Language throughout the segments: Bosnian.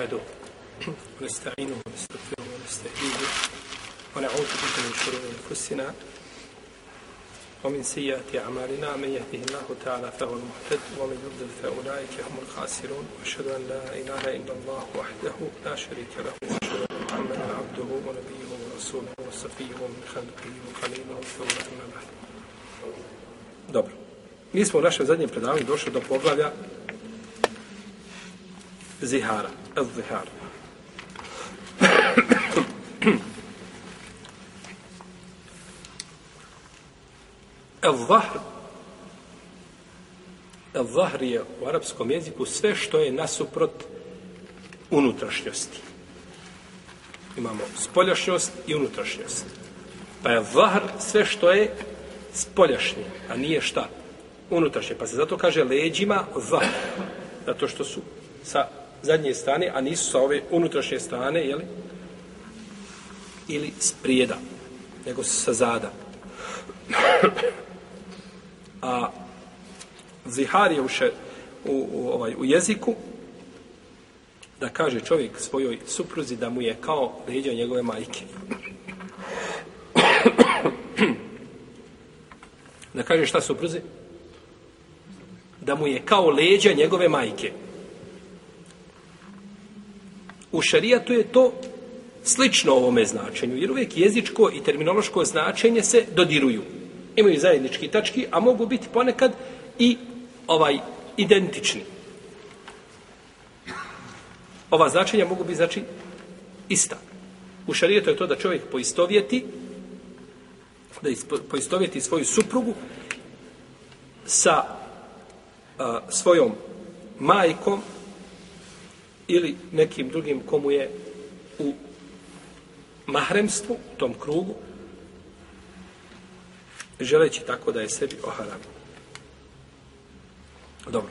نحمده ونستعينه ونستغفره ونستهديه ونعوذ بك من شرور أنفسنا ومن سيئات أعمالنا. من يهده الله تعالى فهو المهتد ومن يضلل فأولئك هم الخاسرون. وأشهد أن لا إله إلا الله وحده لا شريك له. وأشهد أن محمدا عبده ونبيه ورسوله وصفيه من خلقه وخليله ثم أما بعد. Dobro. Mi smo u našem zadnjem predavanju došli do poglavlja zihara, Al-Zihar. Al-Zahr Al-Zahr je u arapskom jeziku sve što je nasuprot unutrašnjosti. Imamo spoljašnjost i unutrašnjost. Pa je zahr sve što je spoljašnje, a nije šta? Unutrašnje. Pa se zato kaže leđima zahr. Zato što su sa zadnje strane, a nisu sa ove unutrašnje strane, jeli? Ili s prijeda, nego sa zada. a zihar je u, še, u, u, ovaj, u jeziku da kaže čovjek svojoj supruzi da mu je kao leđa njegove majke. da kaže šta supruzi? Da mu je kao leđa njegove majke. U šarijatu je to slično ovome značenju, jer uvijek jezičko i terminološko značenje se dodiruju. Imaju zajednički tački, a mogu biti ponekad i ovaj identični. Ova značenja mogu biti znači ista. U šarijetu je to da čovjek poistovjeti da poistovjeti svoju suprugu sa a, svojom majkom ili nekim drugim komu je u mahremstvu, u tom krugu, želeći tako da je sebi oharam. Dobro.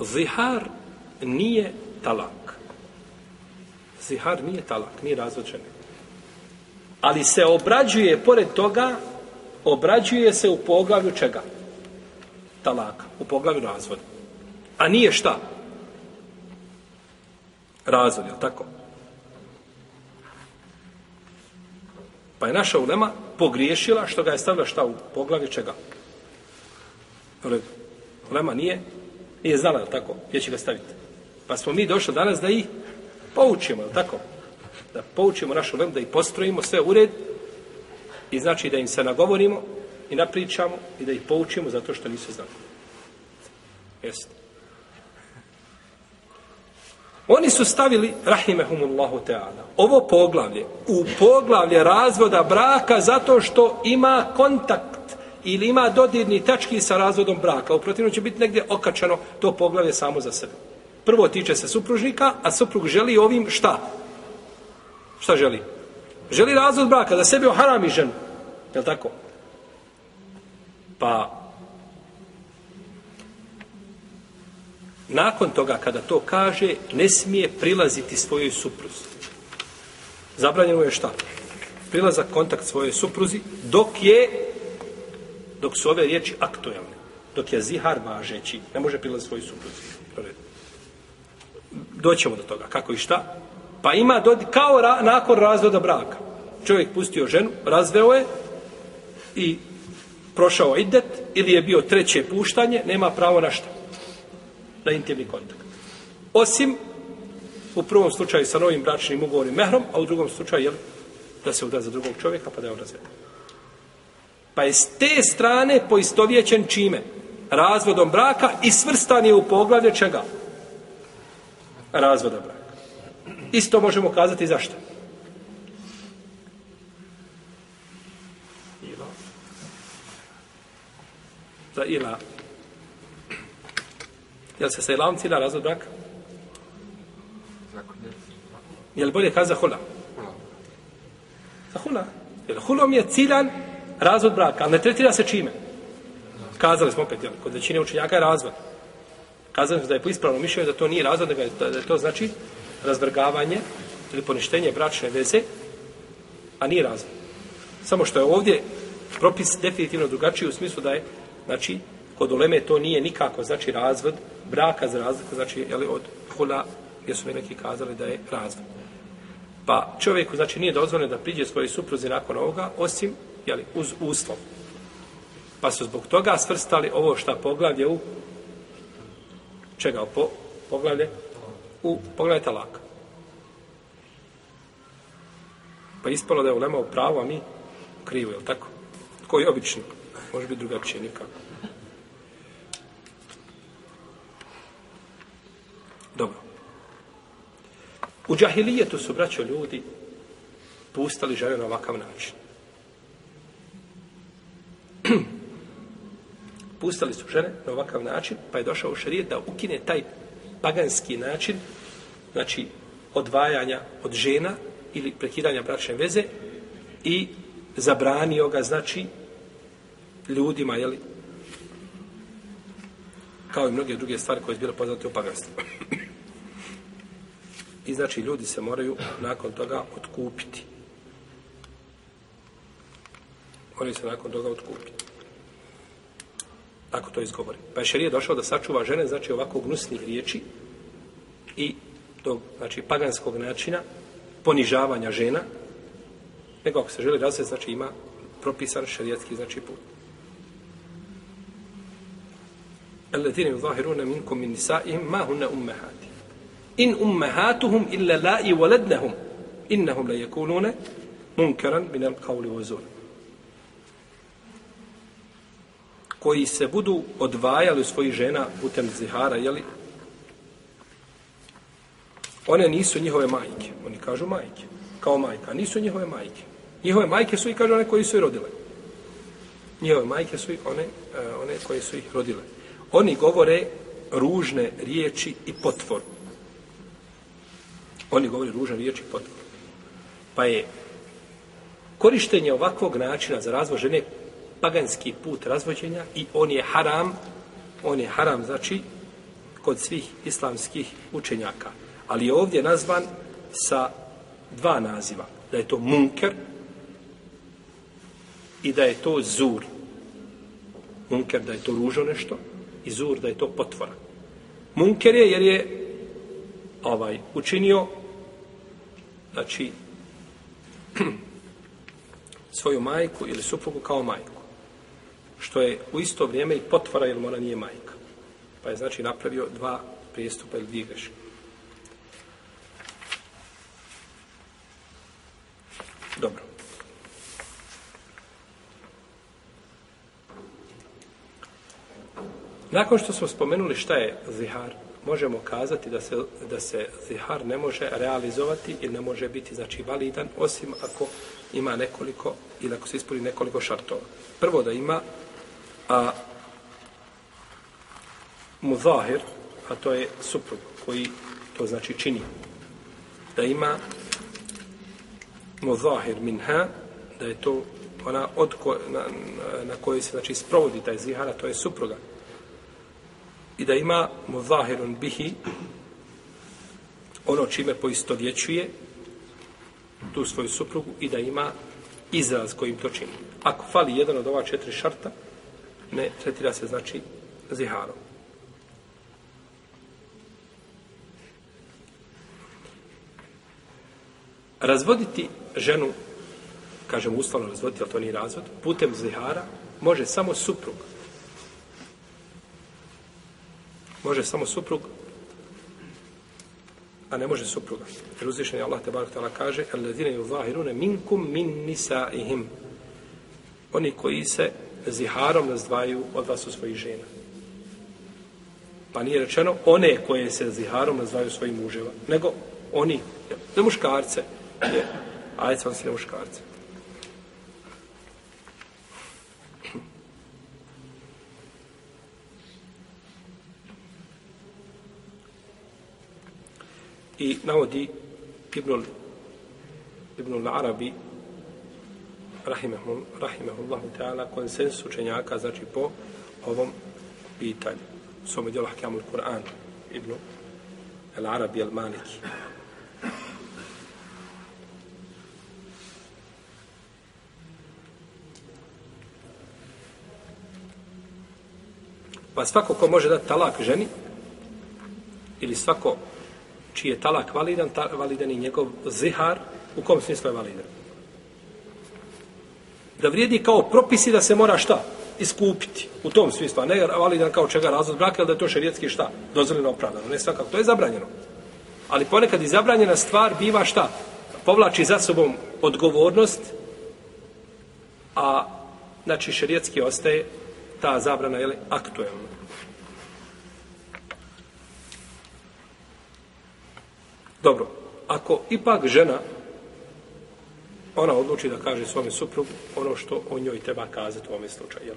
Zihar nije talak. Zihar nije talak, nije razvođen. Ali se obrađuje, pored toga, obrađuje se u poglavlju čega? Talaka, u poglavlju razvoda. A nije šta? Razvod, je tako? Pa je naša ulema pogriješila što ga je stavila šta u poglavlje čega? Ulema nije, nije znala, je tako? Gdje će ga staviti? Pa smo mi došli danas da ih poučimo, je tako? Da poučimo našu ulemu, da ih postrojimo sve u red i znači da im se nagovorimo i napričamo i da ih poučimo zato što nisu znali. Jeste. Oni su stavili, rahimehumullahu ta'ala, ovo poglavlje, u poglavlje razvoda braka zato što ima kontakt ili ima dodirni tački sa razvodom braka. Uprotivno će biti negdje okačano to poglavlje samo za sebe. Prvo tiče se supružnika, a suprug želi ovim šta? Šta želi? Želi razvod braka, da sebi oharami ženu. Je li tako? Pa nakon toga kada to kaže ne smije prilaziti svojoj supruzi. Zabranjeno je šta? Prilazak kontakt svojoj supruzi dok je dok su ove riječi aktuelne dok je zihar važeći ne može prilaziti svojoj supruzi. Doćemo do toga kako i šta? Pa ima dodi, kao ra, nakon razvoda braka. Čovjek pustio ženu razveo je i prošao idet ili je bio treće puštanje nema pravo na šta? Na intimni kontakt. Osim u prvom slučaju sa novim bračnim ugovorim mehrom, a u drugom slučaju jel, da se uda za drugog čovjeka pa da je on razveden. Pa je s te strane poistovjećen čime? Razvodom braka i svrstan je u poglavlje čega? Razvoda braka. Isto možemo kazati zašto. Ila. Za ila Jel se sa ilavom cilja razvod braka? Jel bolje kaza za hula? Za hula. Jer hulom je ciljan razvod braka, ali ne tretira se čime. Kazali smo opet, jel, kod većine učenjaka je razvod. Kazali smo da je po ispravnom mišljenju da to nije razvod, da, da je to znači razvrgavanje ili poništenje bračne veze, a nije razvod. Samo što je ovdje propis definitivno drugačiji u smislu da je, znači, kod uleme to nije nikako, znači razvod braka za razliku, znači jeli, od hula, gdje su mi neki kazali da je razvod. Pa čovjeku, znači, nije dozvoljeno da priđe svoje supruzi nakon ovoga, osim, jeli, uz uslov. Pa su zbog toga svrstali ovo šta poglavlje u čega po, poglavlje u poglavlje talaka. Pa ispalo da je ulema u pravu, a mi krivo, je li tako? Koji obično? Može biti drugačije, nikako. Dobro. U džahilijetu su, braćo ljudi, pustali žene na ovakav način. pustali su žene na ovakav način, pa je došao u šarijet da ukine taj paganski način, znači odvajanja od žena ili prekidanja bračne veze i zabranio ga, znači, ljudima, jeli, kao i mnoge druge stvari koje su bile poznate u paganstvu. I znači ljudi se moraju nakon toga otkupiti. Moraju se nakon toga otkupiti. Ako to izgovori. Pa je šerije došao da sačuva žene, znači ovako gnusnih riječi i tog, znači, paganskog načina ponižavanja žena, nego ako se želi da se, znači, ima propisan šerijatski, znači, put. Eletine u minkum min minisa ma hunne ummehati in ummahatuhum illa la'i waladnahum innahum la yakununa munkaran min al-qawli wa zul koji se budu odvajali svojih žena putem zihara, jeli? One nisu njihove majke. Oni kažu majke. Kao majka. Nisu njihove majke. Njihove majke su i kažu one koji su ih rodile. Njihove majke su i one, uh, one koje su ih rodile. Oni govore ružne riječi i potvoru. Oni govore ružne riječi potpuno. Pa je korištenje ovakvog načina za razvoj žene paganski put razvođenja i on je haram, on je haram, znači, kod svih islamskih učenjaka. Ali je ovdje nazvan sa dva naziva. Da je to munker i da je to zur. Munker da je to ružo nešto i zur da je to potvora. Munker je jer je ovaj učinio znači svoju majku ili suprugu kao majku što je u isto vrijeme i potvara, jer ona nije majka. Pa je znači napravio dva prijestupa ili dvije greške. Dobro. Nakon što smo spomenuli šta je zihar, možemo kazati da se, da se zihar ne može realizovati ili ne može biti znači validan osim ako ima nekoliko ili ako se ispuni nekoliko šartova. Prvo da ima a muzahir, a to je suprug koji to znači čini, da ima muzahir minha, da je to ona od ko, na, na kojoj se znači sprovodi taj zihar, a to je supruga. I da ima muzahirun bihi, ono čime poisto vječuje tu svoju suprugu i da ima izraz kojim to čini. Ako fali jedan od ova četiri šarta, ne tretira se znači ziharom. Razvoditi ženu, kažem uslovno razvoditi, ali to nije razvod, putem zihara može samo suprug. Može samo suprug, a ne može supruga. Jer uzvišen je Allah te barak tala kaže Al-ladine minkum min nisaihim Oni koji se ziharom razdvajaju od vas u svojih žena. Pa nije rečeno one koje se ziharom razdvajaju svojim muževa, nego oni, ne muškarce, je, ajde sam se ne muškarce. I navodi Ibnul, Ibnul Arabi rahimahum, rahimahullahu ta'ala, konsens učenjaka, znači po ovom pitanju. U svome dijelu Hakjamul Kur'an, Ibnu El Arabi El Maliki. Pa svako ko može dati talak ženi, ili svako čiji je talak validan, ta, validan i njegov zihar, u kom smislu je validan? Da vrijedi kao propisi da se mora šta? Iskupiti. U tom smislu, a ne validan kao čega razvod braka, ili da je to šerijetski šta? Dozvoljeno opravdano. Ne svakako, to je zabranjeno. Ali ponekad i zabranjena stvar biva šta? Povlači za sobom odgovornost, a znači šerijetski ostaje ta zabrana je aktuelna. Dobro, ako ipak žena ona odluči da kaže svome suprugu ono što o njoj treba kazati u ovom slučaju, jel?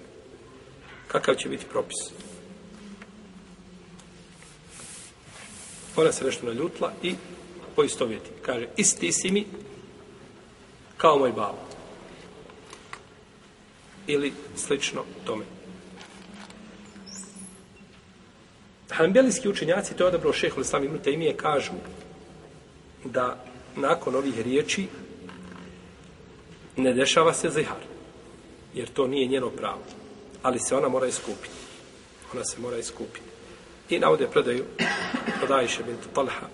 Kakav će biti propis? Ona se nešto naljutla i poistovjeti. Kaže, isti si mi kao moj babo. Ili slično tome. Hanbelijski učenjaci, to je odabro šeho Islam ibn Taymije, kažu da nakon ovih riječi ne dešava se zihar. Jer to nije njeno pravo. Ali se ona mora iskupiti. Ona se mora iskupiti. I navode predaju od Ajše bint Talha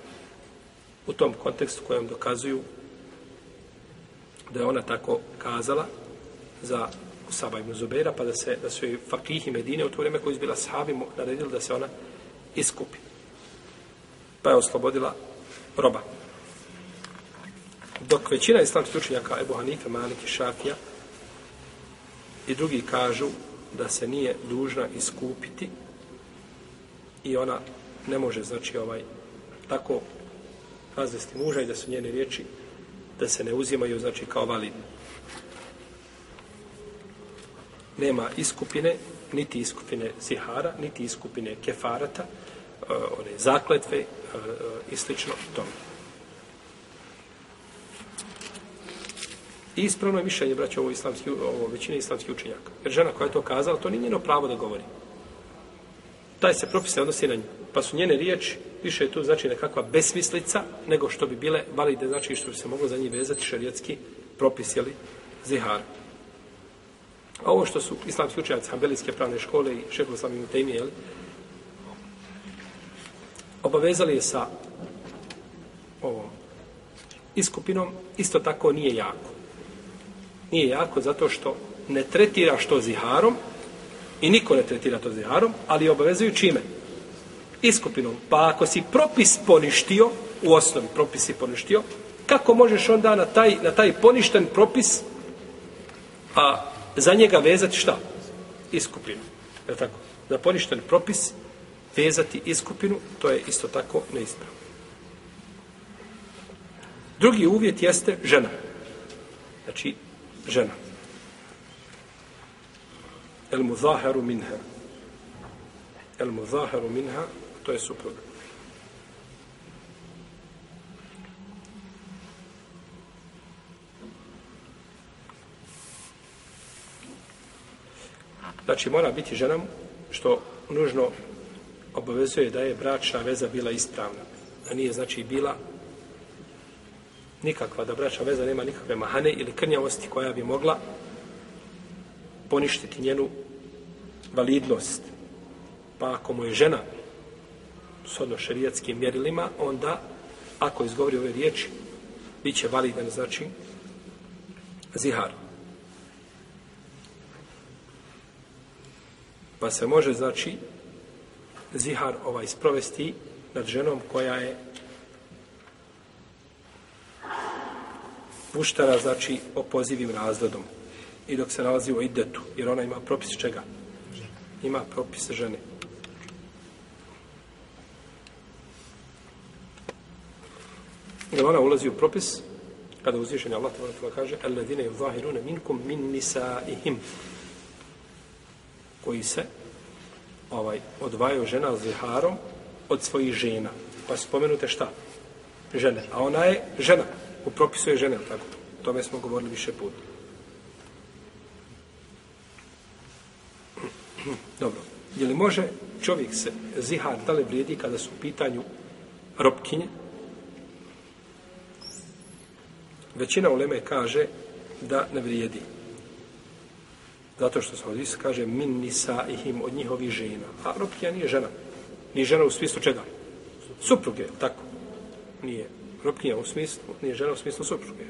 u tom kontekstu kojem dokazuju da je ona tako kazala za Usaba ibn Zubeira, pa da, se, da su joj fakihi Medine u to vrijeme koji izbila sahabi naredili da se ona iskupi. Pa je oslobodila roba. Dok većina islamskih učenjaka Ebu Hanife, Malik i Šafija i drugi kažu da se nije dužna iskupiti i ona ne može, znači, ovaj, tako razvesti muža i da su njene riječi da se ne uzimaju, znači, kao validne. Nema iskupine, niti iskupine zihara, niti iskupine kefarata, eh, one zakletve eh, eh, i slično tome. I ispravno je mišljenje, braće, ovo, islamski, ovo većine islamskih učenjaka. Jer žena koja je to kazala, to nije njeno pravo da govori. Taj se propis ne odnosi na nju. Pa su njene riječi, više je tu znači nekakva besmislica, nego što bi bile valide, znači što bi se moglo za njih vezati šarijetski propis, jeli, zihar. A ovo što su islamski učenjaci Hanbelijske pravne škole i šehol sami mutejmi, jeli, obavezali je sa ovom iskupinom, isto tako nije jako nije jako zato što ne tretira što ziharom i niko ne tretira to ziharom, ali obavezuju čime? Iskupinom. Pa ako si propis poništio, u osnovi propis si poništio, kako možeš onda na taj, na taj poništen propis a za njega vezati šta? Iskupinu. Je tako? Za poništen propis vezati iskupinu, to je isto tako neispravno. Drugi uvjet jeste žena. Znači, žena. El muzaharu minha. El muzaharu minha, to je suprug. Znači, mora biti ženom što nužno obavezuje da je bračna veza bila ispravna. Da nije, znači, bila nikakva, da braća veza nema nikakve mahane ili krnjavosti koja bi mogla poništiti njenu validnost. Pa ako mu je žena s odno mjerilima, onda ako izgovori ove riječi, bit će validan, znači, zihar. Pa se može, znači, zihar ovaj sprovesti nad ženom koja je puštara, znači, opozivim razvodom. I dok se nalazi u idetu, jer ona ima propis čega? Ima propis žene. Jer ona ulazi u propis, kada uzvišenje Allah tebara kaže Alladine yuzahirune minkum min nisaihim koji se ovaj odvajaju žena ziharom od svojih žena. Pa spomenute šta? Žene. A ona je žena u propisu je žene, tako? O tome smo govorili više puta. Dobro. Je li može čovjek se zihar da li vrijedi kada su u pitanju ropkinje? Većina uleme kaže da ne vrijedi. Zato što se ovdje kaže min nisa ihim od njihovih žena. A ropkinja nije žena. Ni žena u smislu čega? Supruge, tako. Nije ropkinja u smislu, nije žena u smislu supruge.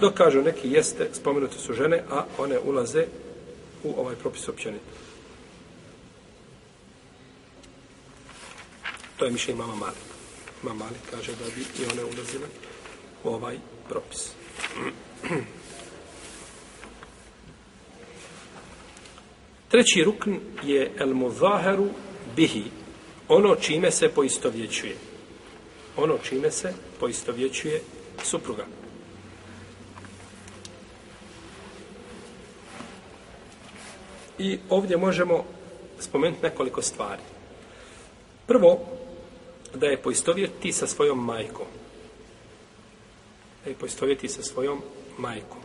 Dok kažu neki jeste, spomenute su žene, a one ulaze u ovaj propis općenito. To je mišljenje mama Malik. Mama Malik kaže da bi i one ulazile u ovaj propis. Treći rukn je el muzaheru bihi, ono čime se poistovjećuje. Ono čime se poistovjećuje supruga. I ovdje možemo spomenuti nekoliko stvari. Prvo, da je poistovjeti sa svojom majkom. Da je poistovjeti sa svojom majkom.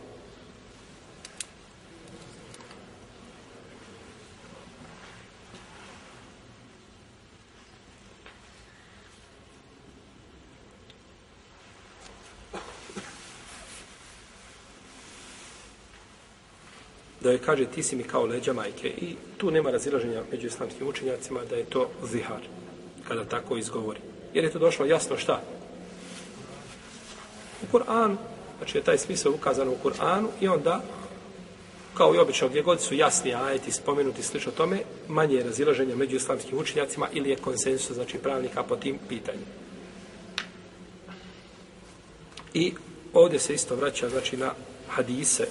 Da je kaže ti si mi kao leđa majke i tu nema razilaženja među islamskim učenjacima da je to zihar kada tako izgovori. Jer je to došlo jasno šta? U Kur'an, znači je taj smisao ukazano u Kur'anu i onda kao i obično gdje god su jasni ajeti spomenuti slično tome, manje je razilaženja među islamskim učenjacima ili je konsensus, znači pravnika po tim pitanjima. I ovdje se isto vraća znači na hadise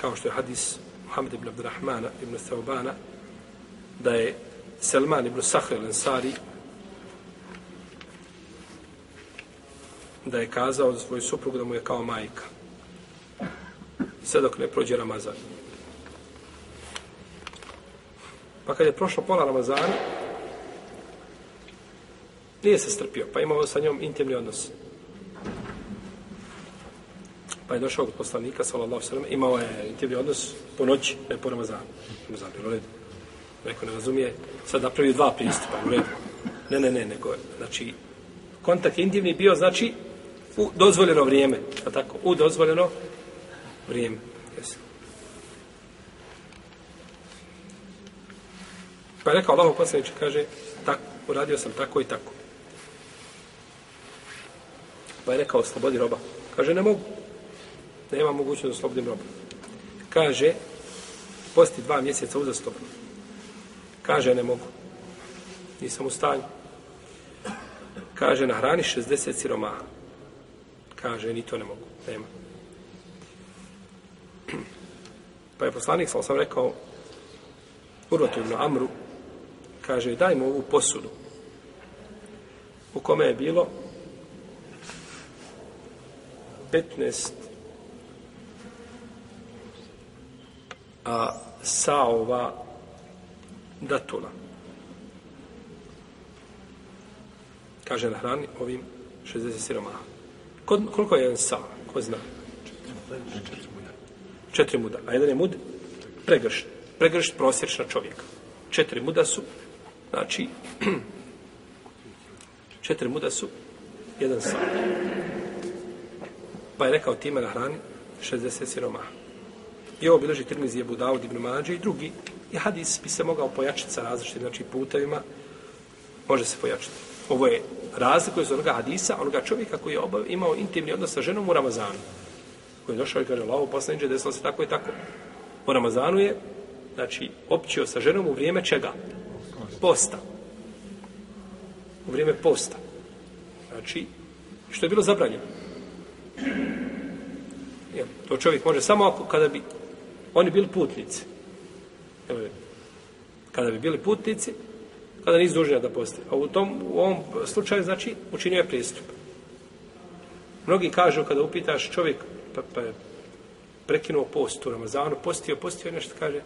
kao što je hadis Muhammed ibn Abdurrahmana ibn Thaubana da je Selman ibn Sahr al-Ansari da je kazao za svoju suprugu da mu je kao majka. Sve dok ne prođe Ramazan. Pa kad je prošlo pola Ramazana, nije se strpio, pa imao sa njom intimni odnos. Pa je došao kod poslanika, sallallahu sallam, imao je intimni odnos po noći, ne po Ramazanu. Ramazanu, u redu. Neko ne razumije, sad napravio dva pristupa, u redu. Ne, ne, ne, nego, znači, kontakt intimni bio, znači, u dozvoljeno vrijeme, a tako, u dozvoljeno vrijeme. Yes. Pa je rekao Allah poslaniče, kaže, tako, uradio sam tako i tako. Pa je rekao, slobodi roba. Kaže, ne mogu nema mogućnost da slobodim roba. Kaže, posti dva mjeseca uzastopno. Kaže, ne mogu. Nisam u stanju. Kaže, nahrani 60 siromaha. Kaže, ni to ne mogu. Nema. Pa je poslanik, sam sam rekao, Urvatu ibn Amru, kaže, daj mu ovu posudu u kome je bilo 15 a, saova datula. Kaže na hrani ovim 60 siromaha. Kod, koliko je jedan sa? Ko zna? Četiri muda. A jedan je mud? Pregršt. Pregršt prosječna čovjeka. Četiri muda su, znači, četiri muda su, jedan sa. Pa je rekao time na hrani 60 siromaha. I ovo bileži Tirmizi Ebu Dawud ibn Mađe i drugi. I hadis bi se mogao pojačiti sa različitim znači, putevima. Može se pojačiti. Ovo je razlikuje iz onoga hadisa, onoga čovjeka koji je obav, imao intimni odnos sa ženom u Ramazanu. Koji je došao i kaže, lavo poslaniče, desilo se tako i tako. U Ramazanu je, znači, općio sa ženom u vrijeme čega? Posta. U vrijeme posta. Znači, što je bilo zabranjeno. Jel, to čovjek može samo ako, kada bi Oni bili putnici. Evo, kada bi bili putnici, kada nisu dužni da poste. A u, tom, u ovom slučaju, znači, učinio je pristup. Mnogi kažu, kada upitaš čovjek, pa, pa prekinuo post u Ramazanu, postio, postio nešto, kaže,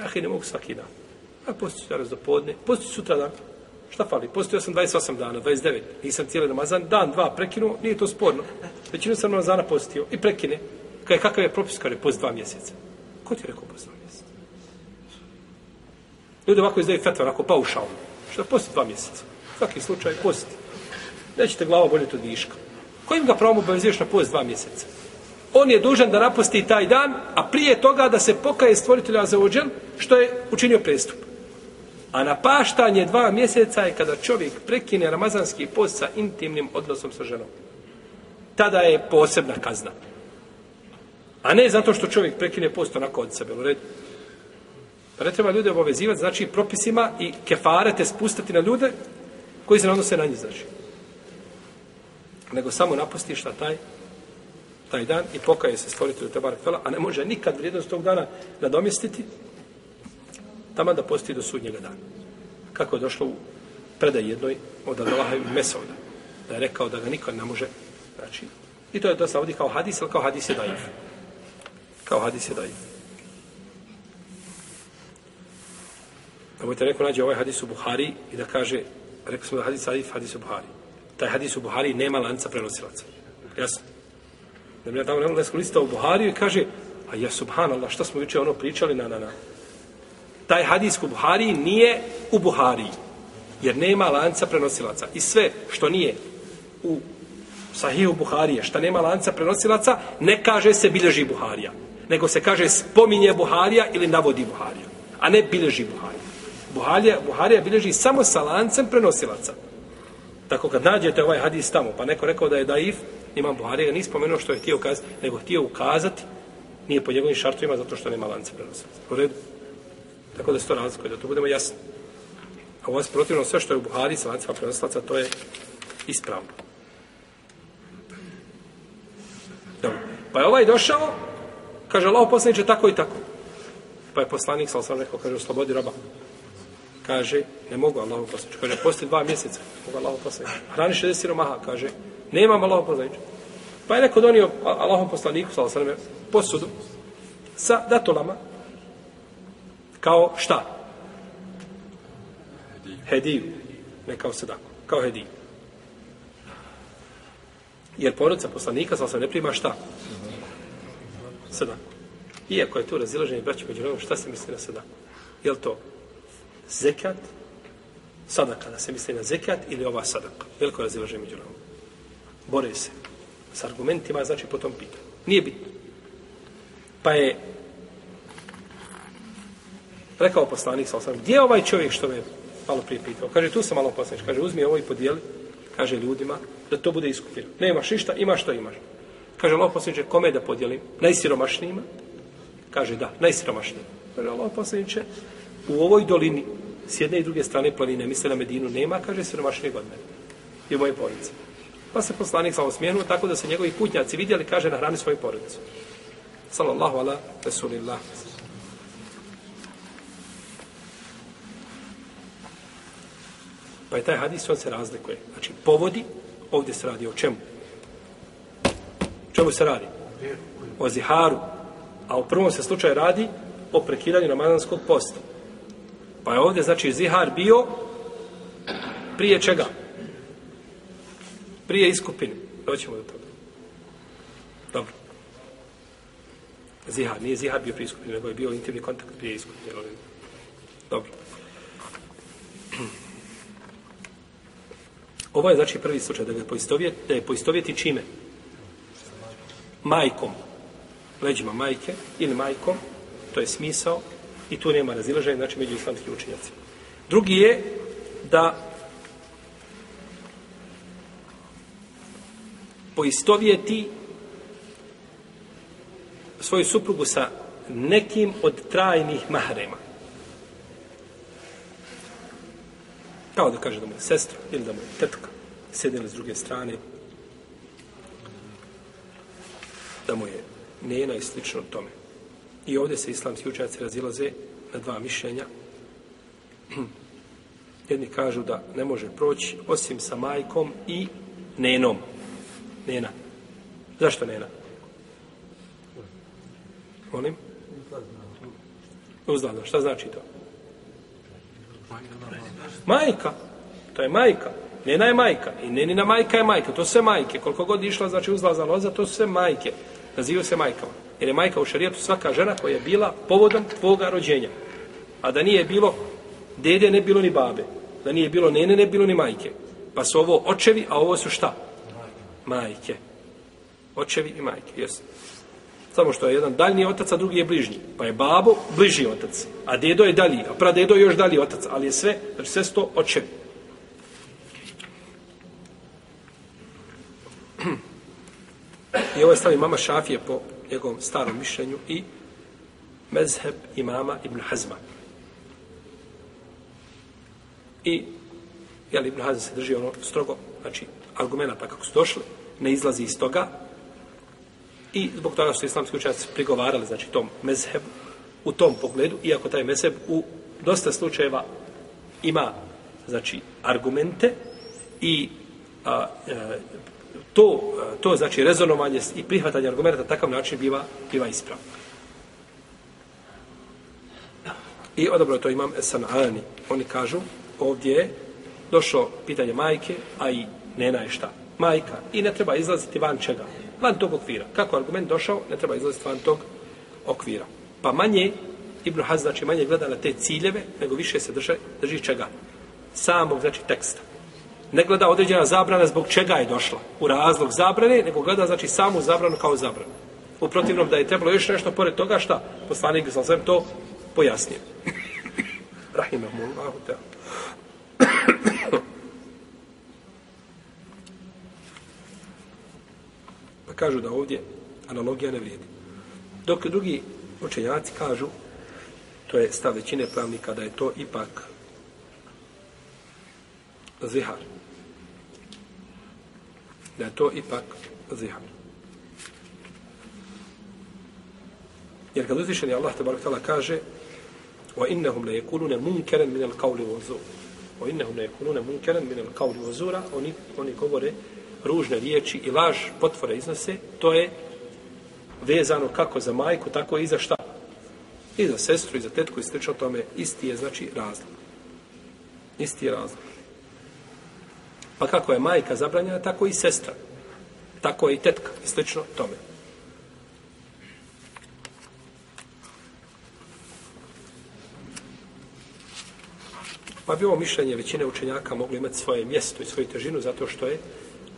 ah, ne mogu svaki dan. A postio danas do podne, postio sutra dan. Šta fali? Postio sam 28 dana, 29. Nisam cijeli Ramazan, dan, dva prekinuo, nije to sporno. Većinu sam Ramazana postio i prekine. Kaj, kakav je propis kada je post dva mjeseca? Ko ti je rekao post dva mjeseca? Ljudi ovako izdaju fetva, onako paušalno. Što post dva mjeseca? Svaki slučaj posti. Nećete glava boljeti od viška. Kojim ga pravom obavezuješ na post dva mjeseca? on je dužan da napusti taj dan, a prije toga da se pokaje stvoritelja za ođel, što je učinio prestup. A napaštanje dva mjeseca je kada čovjek prekine ramazanski post sa intimnim odnosom sa ženom. Tada je posebna kazna. A ne zato što čovjek prekine post onako od sebe. U redu. Pa ne treba ljude obavezivati, znači propisima i kefarete spustati na ljude koji se ne odnose na njih, znači. Nego samo napustiš na taj taj dan i pokaje se stvoritelju Tebar Kvela, a ne može nikad vrijednost tog dana nadomjestiti tamo da postoji do sudnjega dana. Kako je došlo u predaj jednoj od Allaha i Mesovda, da je rekao da ga nikad ne može, znači, i to je dosta ovdje kao hadis, ali kao hadis je daif. Kao hadis je daif. Da budete neko nađe ovaj hadis u Buhari i da kaže, rekli smo da hadis hadis, hadis u Buhari. Taj hadis u Buhari nema lanca prenosilaca. Jasno? Da mi ja tamo neko lista u Buhariju i kaže, a ja subhanallah, šta smo juče ono pričali, na, na, na. Taj hadis u Buhari nije u Buhariji, jer nema lanca prenosilaca. I sve što nije u Sahihu Buharije, što nema lanca prenosilaca, ne kaže se bilježi Buharija, nego se kaže spominje Buharija ili navodi Buharija, a ne bilježi Buharija. Buharija, Buharija bilježi samo sa lancem prenosilaca. Tako kad nađete ovaj hadis tamo, pa neko rekao da je daif, imam Buharija, nije spomenuo što je htio ukazati, nego htio ukazati, nije po njegovim šartovima zato što nema lance prenosilaca. U redu? Tako da se to razlikuje, da to budemo jasni. A ovo je protivno sve što je u Buhari sa lancima prenosilaca, to je ispravno. Dobro. Pa je ovaj došao, kaže Allah poslaniče tako i tako. Pa je poslanik, sal sam rekao, kaže, oslobodi roba. Kaže, ne mogu Allah poslaniče. Kaže, posti dva mjeseca, mogu Allah poslaniče. Hrani 60 siromaha, kaže, Nema Allah poslaniče. Pa je neko donio Allahom poslaniku, sal sam posudu sa datolama kao šta? Hediju. Ne kao sadaku. Kao hediju. Jer porodica poslanika, sal sam ne prima šta? Sadaku. Iako je tu razilaženje braća među nama, šta se misli na sadaku? Je li to zekat, sadaka, da se misli na zekat ili ova sadaka? Veliko razilaženje među nama bore se s argumentima, znači po tom pitanju. Nije bitno. Pa je rekao poslanik, sam, gdje je ovaj čovjek što me malo prije pitao? Kaže, tu sam malo poslanik, Kaže, uzmi ovo i podijeli, kaže ljudima, da to bude iskupljeno. Ne imaš ništa, imaš što imaš. Kaže, Allah poslaniče, kome da podijelim? Najsiromašnijima? Kaže, da, najsiromašnijima. Kaže, Allah poslaniče, u ovoj dolini, s jedne i druge strane planine, misle na Medinu, nema, kaže, siromašnijeg od mene. I moje porodice. Pa se poslanik sa osmijenuo tako da se njegovi putnjaci vidjeli, kaže, na hrani svoju porodicu. Salallahu ala Rasulillah. Pa je taj hadis, on se razlikuje. Znači, povodi, ovdje se radi o čemu? Čemu se radi? O ziharu. A u prvom se slučaju radi o prekidanju ramazanskog posta. Pa je ovdje, znači, zihar bio prije čega? prije iskupine. Doćemo do toga. Dobro. Zihar, nije zihar bio prije iskupine, nego je bio intimni kontakt prije iskupine. Dobro. Ovo je znači prvi slučaj da ga poistovjeti, da je poistovjeti čime? Majkom. Leđima majke ili majkom. To je smisao i tu nema razilaženja, znači među islamskim učenjacima. Drugi je da poistovjeti svoju suprugu sa nekim od trajnih mahrema. Kao da kaže da mu je sestra ili da mu je tetka, sedeli s druge strane, da mu je nena i slično tome. I ovdje se islamski učenjaci razilaze na dva mišljenja. Jedni kažu da ne može proći osim sa majkom i nenom. Nena. Zašto Nena? Molim? Uzdana. Šta znači to? Majka. To je majka. Nena je majka. I nenina majka je majka. To sve majke. Koliko god išla, znači uzlazna loza, to sve majke. Nazivaju se majkama. Jer je majka u šarijetu svaka žena koja je bila povodom tvoga rođenja. A da nije bilo dede, ne bilo ni babe. Da nije bilo nene, ne bilo ni majke. Pa su ovo očevi, a ovo su šta? majke. Očevi i majke, jes. Samo što je jedan daljni otac, a drugi je bližnji. Pa je babo bliži otac, a dedo je dalji, a pradedo je još dalji otac, ali je sve, znači sve sto očevi. I ovo je stavi mama Šafije po njegovom starom mišljenju i mezheb imama Ibn Hazma. I jel, Ibn Hazm se drži ono strogo, znači argumenta kako su došli, ne izlazi iz toga i zbog toga su islamski učenjaci prigovarali znači tom mezhebu u tom pogledu, iako taj mezheb u dosta slučajeva ima znači argumente i a, a, e, to, to znači rezonovanje i prihvatanje argumenta na takav način biva, biva ispravno. I odobro to imam Sanani. Oni kažu, ovdje je došlo pitanje majke, a i nena je šta? Majka. I ne treba izlaziti van čega? Van tog okvira. Kako argument došao, ne treba izlaziti van tog okvira. Pa manje, Ibn Haz znači manje gleda na te ciljeve, nego više se drži, drži čega? Samog, znači, teksta. Ne gleda određena zabrana zbog čega je došla u razlog zabrane, nego gleda, znači, samu zabranu kao zabranu. U protivnom da je trebalo još nešto pored toga, šta? Poslanik bi sam to pojasnio. Rahimahullahu ta'ala. pa kažu da ovdje analogija ne vrijedi. Dok drugi učenjaci kažu, to je stav većine pravnika, da je to ipak zihar Da je to ipak zihar. Jer kad uzvišeni Allah te barak kaže وَإِنَّهُمْ لَيَكُلُونَ مُنْكَرًا مِنَ الْقَوْلِ وَزُورِ وَإِنَّهُمْ لَيَكُلُونَ مُنْكَرًا مِنَ الْقَوْلِ وَزُورَ oni, oni govore ružne riječi i laž potvore iznose, to je vezano kako za majku, tako i za šta? I za sestru, i za tetku, i slično tome. Isti je, znači, razlog. Isti je razlog. Pa kako je majka zabranjena, tako i sestra. Tako je i tetka, i slično tome. Pa bi ovo mišljenje većine učenjaka moglo imati svoje mjesto i svoju težinu zato što je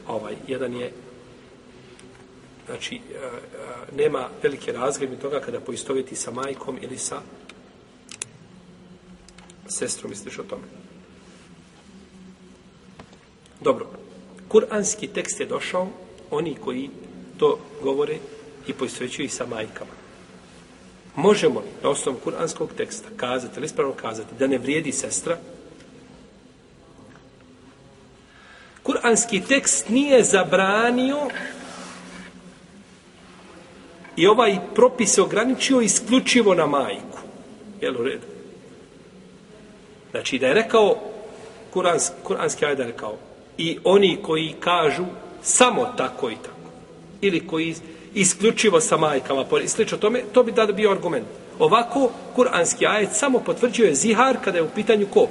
ovaj jedan je znači e, e, nema velike razglede toga kada poistovjeti sa majkom ili sa sestrom i slično tome. Dobro. Kur'anski tekst je došao oni koji to govore i poistovjećuju sa majkama. Možemo li na osnovu kuranskog teksta kazati, ili ispravno kazati, da ne vrijedi sestra, kuranski tekst nije zabranio i ovaj propis se ograničio isključivo na majku. Jel u redu? Znači da je rekao kuranski, kuranski ajde rekao i oni koji kažu samo tako i tako ili koji isključivo sa majkama i slično tome, to bi tada bio argument. Ovako, kuranski ajet samo potvrđuje zihar kada je u pitanju ko?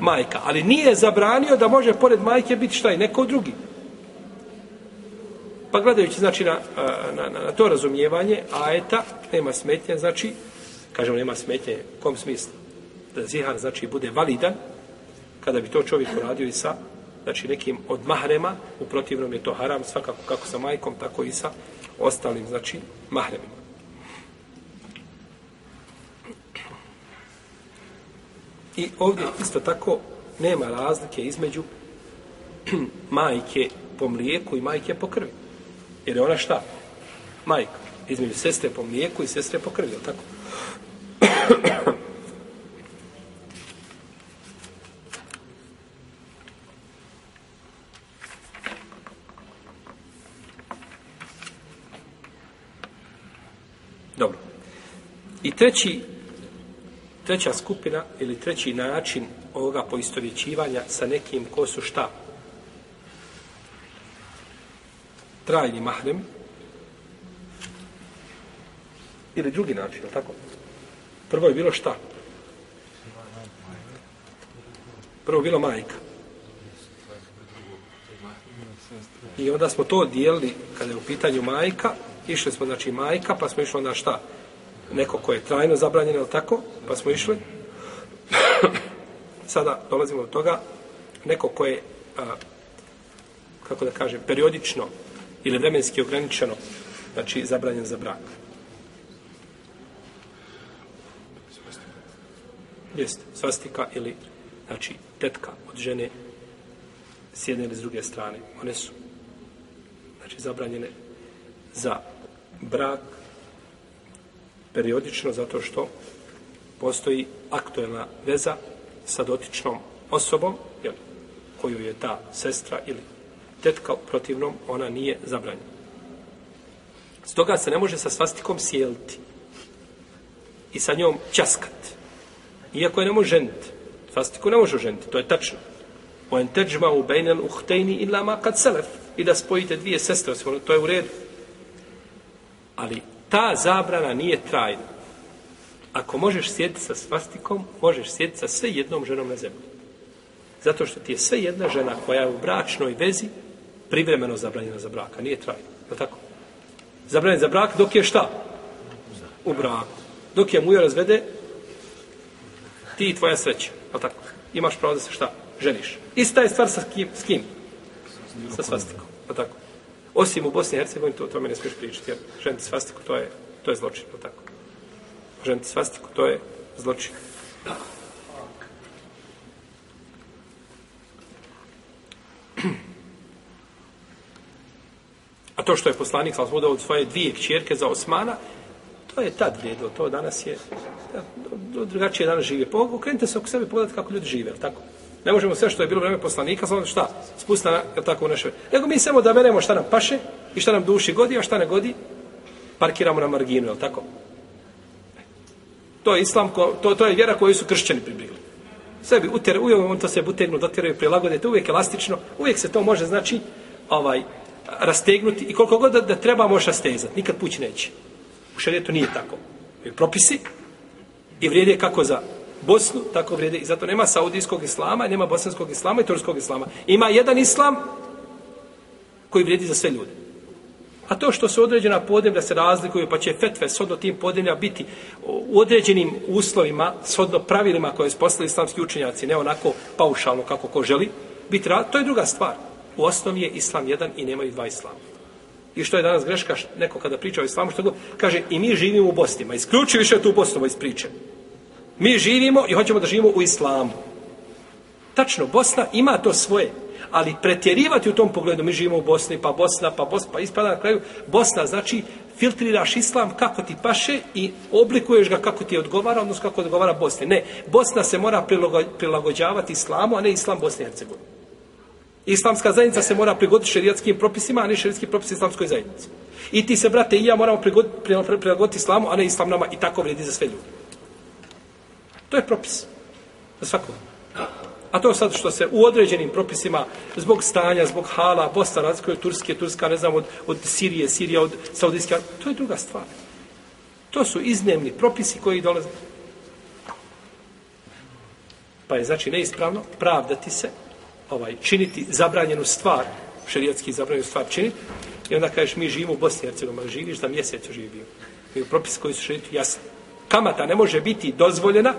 majka. Ali nije zabranio da može pored majke biti šta i neko drugi. Pa gledajući znači na, na, na, na to razumijevanje ajeta, nema smetnje, znači, kažemo nema smetnje, u kom smislu? Da zihar znači bude validan, kada bi to čovjek uradio i sa znači nekim od mahrema, u protivnom je to haram, svakako kako sa majkom, tako i sa ostalim, znači, mahremima. I ovdje isto tako nema razlike između majke po mlijeku i majke po krvi. Jer je ona šta? Majka. Između sestre po mlijeku i sestre po krvi, tako? Dobro. I treći treća skupina ili treći način ovoga poistovjećivanja sa nekim ko su šta? Trajni mahrem ili drugi način, ili tako? Prvo je bilo šta? Prvo bilo majka. I onda smo to dijelili kada je u pitanju majka, išli smo znači majka, pa smo išli onda šta? Neko koje je trajno zabranjeno, ili tako, pa smo išli. Sada dolazimo do toga, neko koje je, kako da kažem, periodično ili vremenski ograničeno znači zabranjen za brak. Jeste, svastika ili znači tetka od žene s jedne ili s druge strane. One su znači zabranjene za brak periodično zato što postoji aktuelna veza sa dotičnom osobom jel, koju je ta sestra ili tetka protivnom ona nije zabranjena. Stoga se ne može sa svastikom sjeliti i sa njom časkat. Iako je ne može ženiti. Svastiku ne može ženiti, to je tačno. O en teđma u bejnel uhtejni illa ma kad selef. I da spojite dvije sestre, to je u redu. Ali ta zabrana nije trajna. Ako možeš sjediti sa svastikom, možeš sjediti sa sve jednom ženom na zemlji. Zato što ti je sve jedna žena koja je u bračnoj vezi privremeno zabranjena za braka. Nije trajna. Je tako? Zabranjena za brak dok je šta? U braku. Dok je mujo razvede, ti i tvoja sreća. Je tako? Imaš pravo da se šta? Ženiš. Ista je stvar sa kim? S kim? Sa svastikom. Je tako? Osim u Bosni i Hercegovini, to, to me ne smiješ pričati. Jer ženiti svastiku, to je, to je zločin. Je tako? Ženiti svastiku, to je zločin. A to što je poslanik smo od svoje dvije kćerke za Osmana, to je tad vrijedilo, to danas je drugačije danas žive. Okrenite se oko sebe pogledati kako ljudi žive, tako? Ne možemo sve što je bilo vreme poslanika, samo šta, Spustiti na, je tako, u naše. Nego mi samo da beremo šta nam paše i šta nam duši godi, a šta ne godi, parkiramo na marginu, je tako? To je islam, ko, to, to je vjera koju su kršćani pribigli. Sebi uter, uvijek on to se butegnu, dotiraju, prilagode, to uvijek elastično, uvijek se to može, znači, ovaj, rastegnuti i koliko god da, da treba može rastezati, nikad pući neće. U šarijetu nije tako. I propisi i vrijede kako za Bosnu, tako vrijede i zato nema saudijskog islama, nema bosanskog islama i turskog islama. Ima jedan islam koji vrijedi za sve ljude. A to što se određena podemlja se razlikuju, pa će fetve sodno tim podemlja biti u određenim uslovima, sodno pravilima koje su poslali islamski učenjaci, ne onako paušalno kako ko želi, biti to je druga stvar. U osnovi je islam jedan i nemaju dva islama. I što je danas greška, neko kada priča o islamu, što go, kaže, i mi živimo u Bosni, ma isključi više tu Bosnu iz priče. Mi živimo i hoćemo da živimo u islamu. Tačno, Bosna ima to svoje, ali pretjerivati u tom pogledu, mi živimo u Bosni, pa Bosna, pa Bosna, pa ispada na kraju, Bosna znači filtriraš islam kako ti paše i oblikuješ ga kako ti odgovara, odnosno kako odgovara Bosni. Ne, Bosna se mora prilagođavati islamu, a ne islam Bosne i Hercegovine. Islamska zajednica se mora prigoditi šerijatskim propisima, a ne šerijatski propisi islamskoj zajednici. I ti se, brate, i ja moramo prilagoditi islamu, a ne islam nama i tako vredi za sve ljude. To je propis. Za svakog. A to sad što se u određenim propisima, zbog stanja, zbog hala, Bosna razlikuje Turske, Turska, ne znam, od, od Sirije, Sirija, od Saudijske, to je druga stvar. To su iznemni propisi koji dolaze. Pa je znači neispravno pravdati se ovaj činiti zabranjenu stvar, šerijatski zabranjenu stvar činiti, i onda kažeš mi živimo u Bosni i Hercegovini, živiš da mjesec živio. I u propisi koji su šerijati jasni. Kamata ne može biti dozvoljena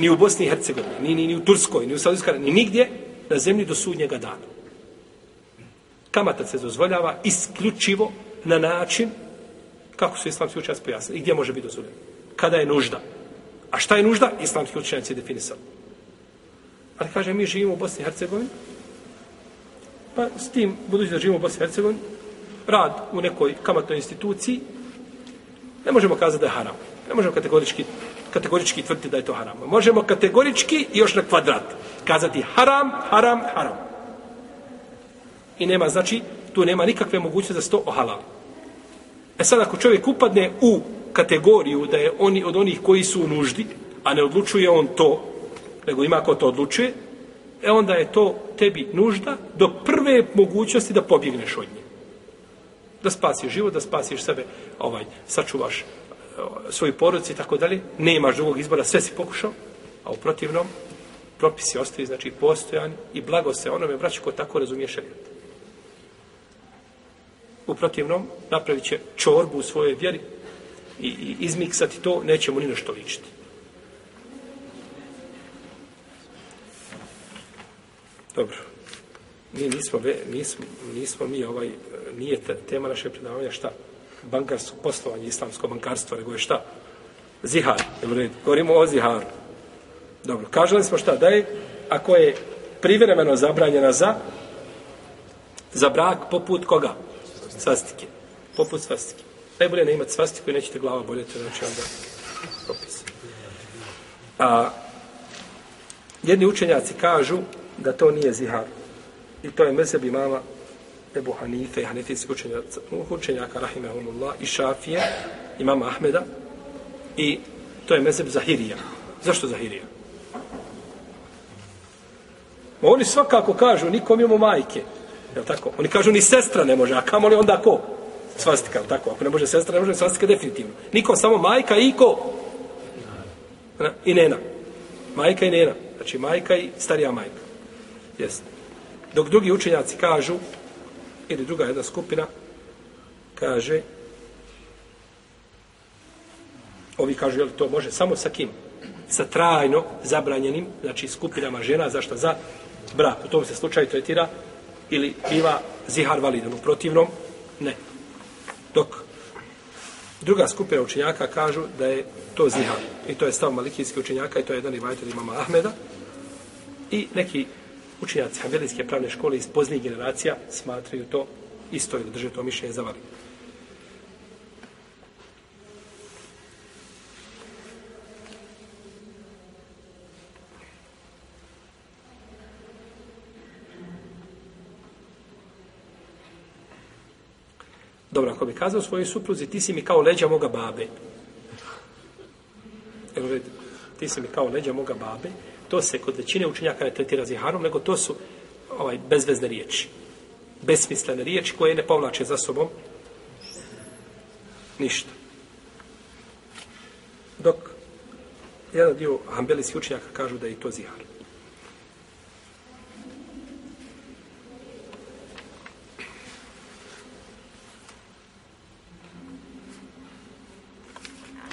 ni u Bosni i Hercegovini, ni, ni, ni u Turskoj, ni u Saudijskoj, ni nigdje na zemlji do sudnjega dana. Kamata se dozvoljava isključivo na način kako su islamski učenjaci pojasnili i gdje može biti dozvoljeno. Kada je nužda. A šta je nužda? Islamski učenjaci je definisali. Ali kaže, mi živimo u Bosni i Hercegovini, pa s tim, budući da živimo u Bosni i Hercegovini, rad u nekoj kamatnoj instituciji, ne možemo kazati da je haram. Ne možemo kategorički, kategorički tvrditi da je to haram. Možemo kategorički i još na kvadrat kazati haram, haram, haram. I nema, znači, tu nema nikakve mogućnosti da se to ohalali. E sad, ako čovjek upadne u kategoriju da je oni od onih koji su u nuždi, a ne odlučuje on to, nego ima ko to odlučuje, e onda je to tebi nužda do prve mogućnosti da pobjegneš od nje. Da spasiš život, da spasiš sebe, ovaj, sačuvaš svoj porodici i tako dalje, nemaš drugog izbora, sve si pokušao, a u protivnom propisi ostaje, znači postojan i blago se onome vraća ko tako razumije šarijat. U protivnom napravit će čorbu u svojoj vjeri i, i izmiksati to, neće mu ni nešto ličiti. Dobro. Mi nismo, nismo, nismo mi ovaj, nije tema naše predavanja šta? Bankarsko poslovanje, islamsko bankarstvo, nego je šta? Zihar, jel u redu? Govorimo o ziharu. Dobro, kaželi smo šta? Da je, ako je privremeno zabranjena za za brak poput koga? Svastike. Poput svastike. Najbolje ne imati svastiku i nećete glava boljeti, znači onda propis. A, jedni učenjaci kažu da to nije zihar. I to je mezeb imama Ebu Hanife, Hanifijski učenjaka, učenjaka Rahimahumullah, i Šafije, imama Ahmeda, i to je mezeb Zahirija. Zašto Zahirija? Ma oni svakako kažu, nikom imamo majke. Je tako? Oni kažu, ni sestra ne može, a kamo li onda ko? Svastika, je tako? Ako ne može sestra, ne može svastika definitivno. Nikom, samo majka i ko? I nena. Majka i nena. Znači, majka i starija majka. Jeste. Dok drugi učenjaci kažu, ili druga jedna skupina, kaže, ovi kažu, je li to može samo sa kim? Sa trajno zabranjenim, znači skupinama žena, zašto? Za brak. U tom se slučaju tretira ili biva zihar validan. U protivnom, ne. Dok druga skupina učenjaka kažu da je to zihar. I to je stav malikijski učenjaka i to je jedan i imama Ahmeda. I neki učenjaci Hanbelijske pravne škole iz poznijih generacija smatraju to isto ili drže to mišljenje za validno. Dobro, ako bi kazao svojoj supruzi, ti si mi kao leđa moga babe. Evo, ti si mi kao leđa moga babe. To se kod većine učenjaka ne tretira ziharom, nego to su ovaj, bezvezne riječi. Besmislene riječi koje ne povlače za sobom ništa. Dok jedan dio hambelijskih učenjaka kažu da je to zihar.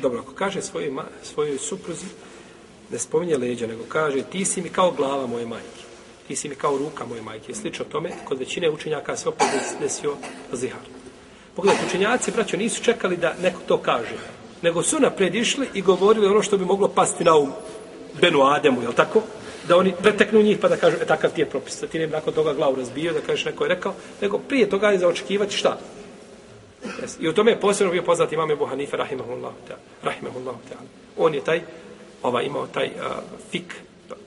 Dobro, ako kaže svojoj, svojoj supruzi, ne spominje leđa, nego kaže ti si mi kao glava moje majke. Ti si mi kao ruka moje majke. Slično tome, kod većine učenjaka se opet desio zihar. Pogledajte, učenjaci, braćo, nisu čekali da neko to kaže. Nego su napred išli i govorili ono što bi moglo pasti na um Benu Ademu, je tako? Da oni preteknu njih pa da kažu, e, takav ti je propis. Da ti ne nakon toga glavu razbio, da kažeš neko je rekao. Nego prije toga je za očekivati šta? Yes. I u tome je posebno bio poznat imam Ebu Hanife, rahimahullahu ta'ala. Rahimahullahu ta'ala. On je taj, ovaj, imao taj a, fik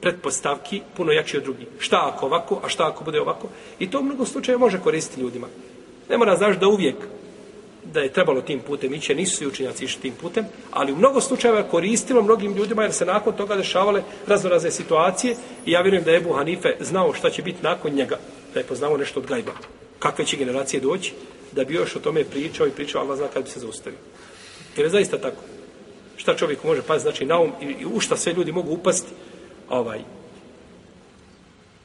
pretpostavki puno jači od drugih. Šta ako ovako, a šta ako bude ovako? I to u mnogo slučaja može koristiti ljudima. Ne mora znaš da uvijek da je trebalo tim putem ići, nisu svi učenjaci išli tim putem, ali u mnogo slučajeva koristilo mnogim ljudima jer se nakon toga dešavale raznorazne situacije i ja vjerujem da je Ebu Hanife znao šta će biti nakon njega, da je poznao nešto od gajba. Kakve će generacije doći, da bi još o tome pričao i pričao, Allah zna kad bi se zaustavio. Jer je zaista tako. Šta čovjek može paziti, znači na um, i, i u šta sve ljudi mogu upasti, ovaj,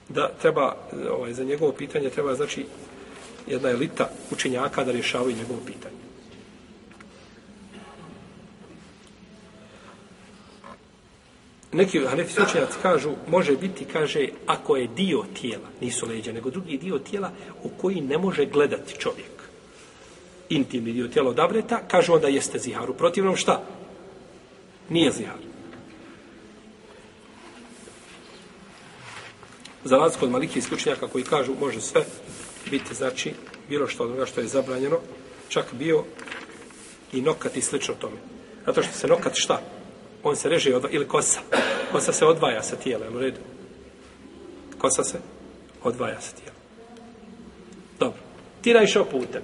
da treba, ovaj, za njegovo pitanje treba, znači, jedna elita učenjaka da rješavaju njegovo pitanje. Neki hanefi učenjaci kažu, može biti, kaže, ako je dio tijela, nisu leđa, nego drugi dio tijela u koji ne može gledati čovjek intimni dio tijela odabreta, kaže onda jeste zihar. U protivnom šta? Nije zihar. Za razliku kod maliki isključenjaka koji kažu može sve biti, znači, bilo što od onoga što je zabranjeno, čak bio i nokat i slično tome. Zato što se nokat šta? On se reže odva, ili kosa. Kosa se odvaja sa tijela, u redu? Kosa se odvaja sa tijela. Dobro. Ti naišao putem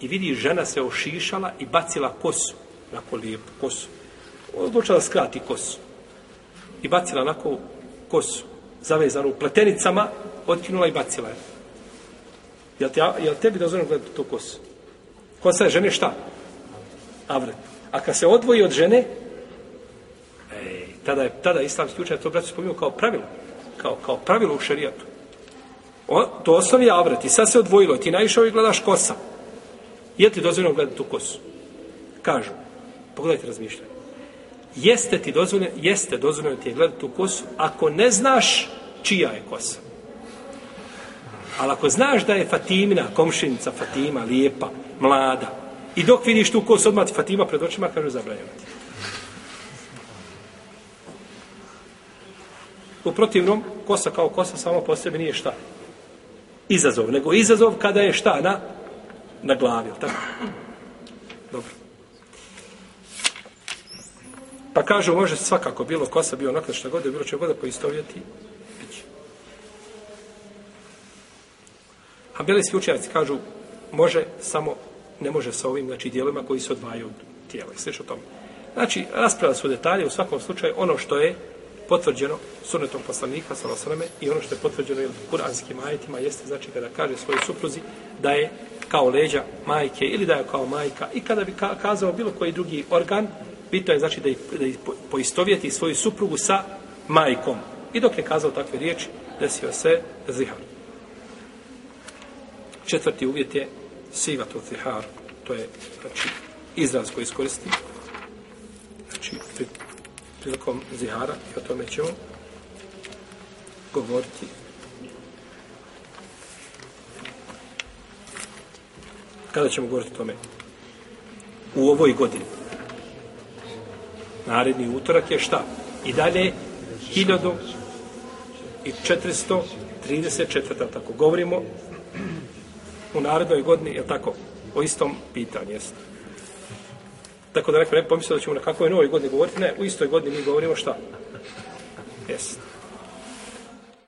i vidi žena se ošišala i bacila kosu, nako lijepu kosu. Odlučila skrati kosu. I bacila onako kosu, zavezanu pletenicama, otkinula i bacila je. Jel, te, jel tebi dozvoljeno gledati tu kosu? Kosa je žene šta? Avret. A kad se odvoji od žene, ej, tada je tada islamski učenje to braću spomenuo kao pravilo. Kao, kao pravilo u šerijatu. O, to osnov je avret. I sad se odvojilo. Ti naišao i gledaš kosa. Je ti dozvoljeno gledati tu kosu? Kažu. Pogledajte razmišljanje. Jeste ti dozvoljeno, jeste dozvoljeno ti je gledati tu kosu ako ne znaš čija je kosa. Ali ako znaš da je Fatimina, komšinica Fatima, lijepa, mlada, I dok vidiš tu kosu odmah Fatima pred očima, kaže zabranjeno ti. U protivnom, kosa kao kosa samo po sebi nije šta. Izazov, nego izazov kada je šta na, na glavi. Tako? Dobro. Pa kažu, može svakako bilo kosa, bio nakon šta god bilo će god da poistovjeti. Biće. A belijski učenjaci kažu, može samo, ne može sa ovim, znači, dijelima koji se odvajaju od tijela. I slično tome. Znači, rasprava su detalje, u svakom slučaju, ono što je potvrđeno sunetom poslanika, salosrame, i ono što je potvrđeno jel, kuranskim ajetima, jeste, znači, kada kaže svojoj supruzi da je kao leđa majke ili da je kao majka i kada bi ka kazao bilo koji drugi organ, Bitno je znači da ih, da ih poistovjeti svoju suprugu sa majkom. I dok je kazao takve riječi, desio se zihar. Četvrti uvjet je siva od zihar. To je znači, izraz koji iskoristi. Znači, pri, prilikom zihara i o tome ćemo govoriti. Kada ćemo govoriti o tome? U ovoj godini naredni utorak je šta? I dalje 1434. tako govorimo u narednoj godini, je tako, o istom pitanju, jeste. Tako da neko ne pomislio da ćemo na kakvoj novoj godini govoriti, ne, u istoj godini mi govorimo šta? Jeste.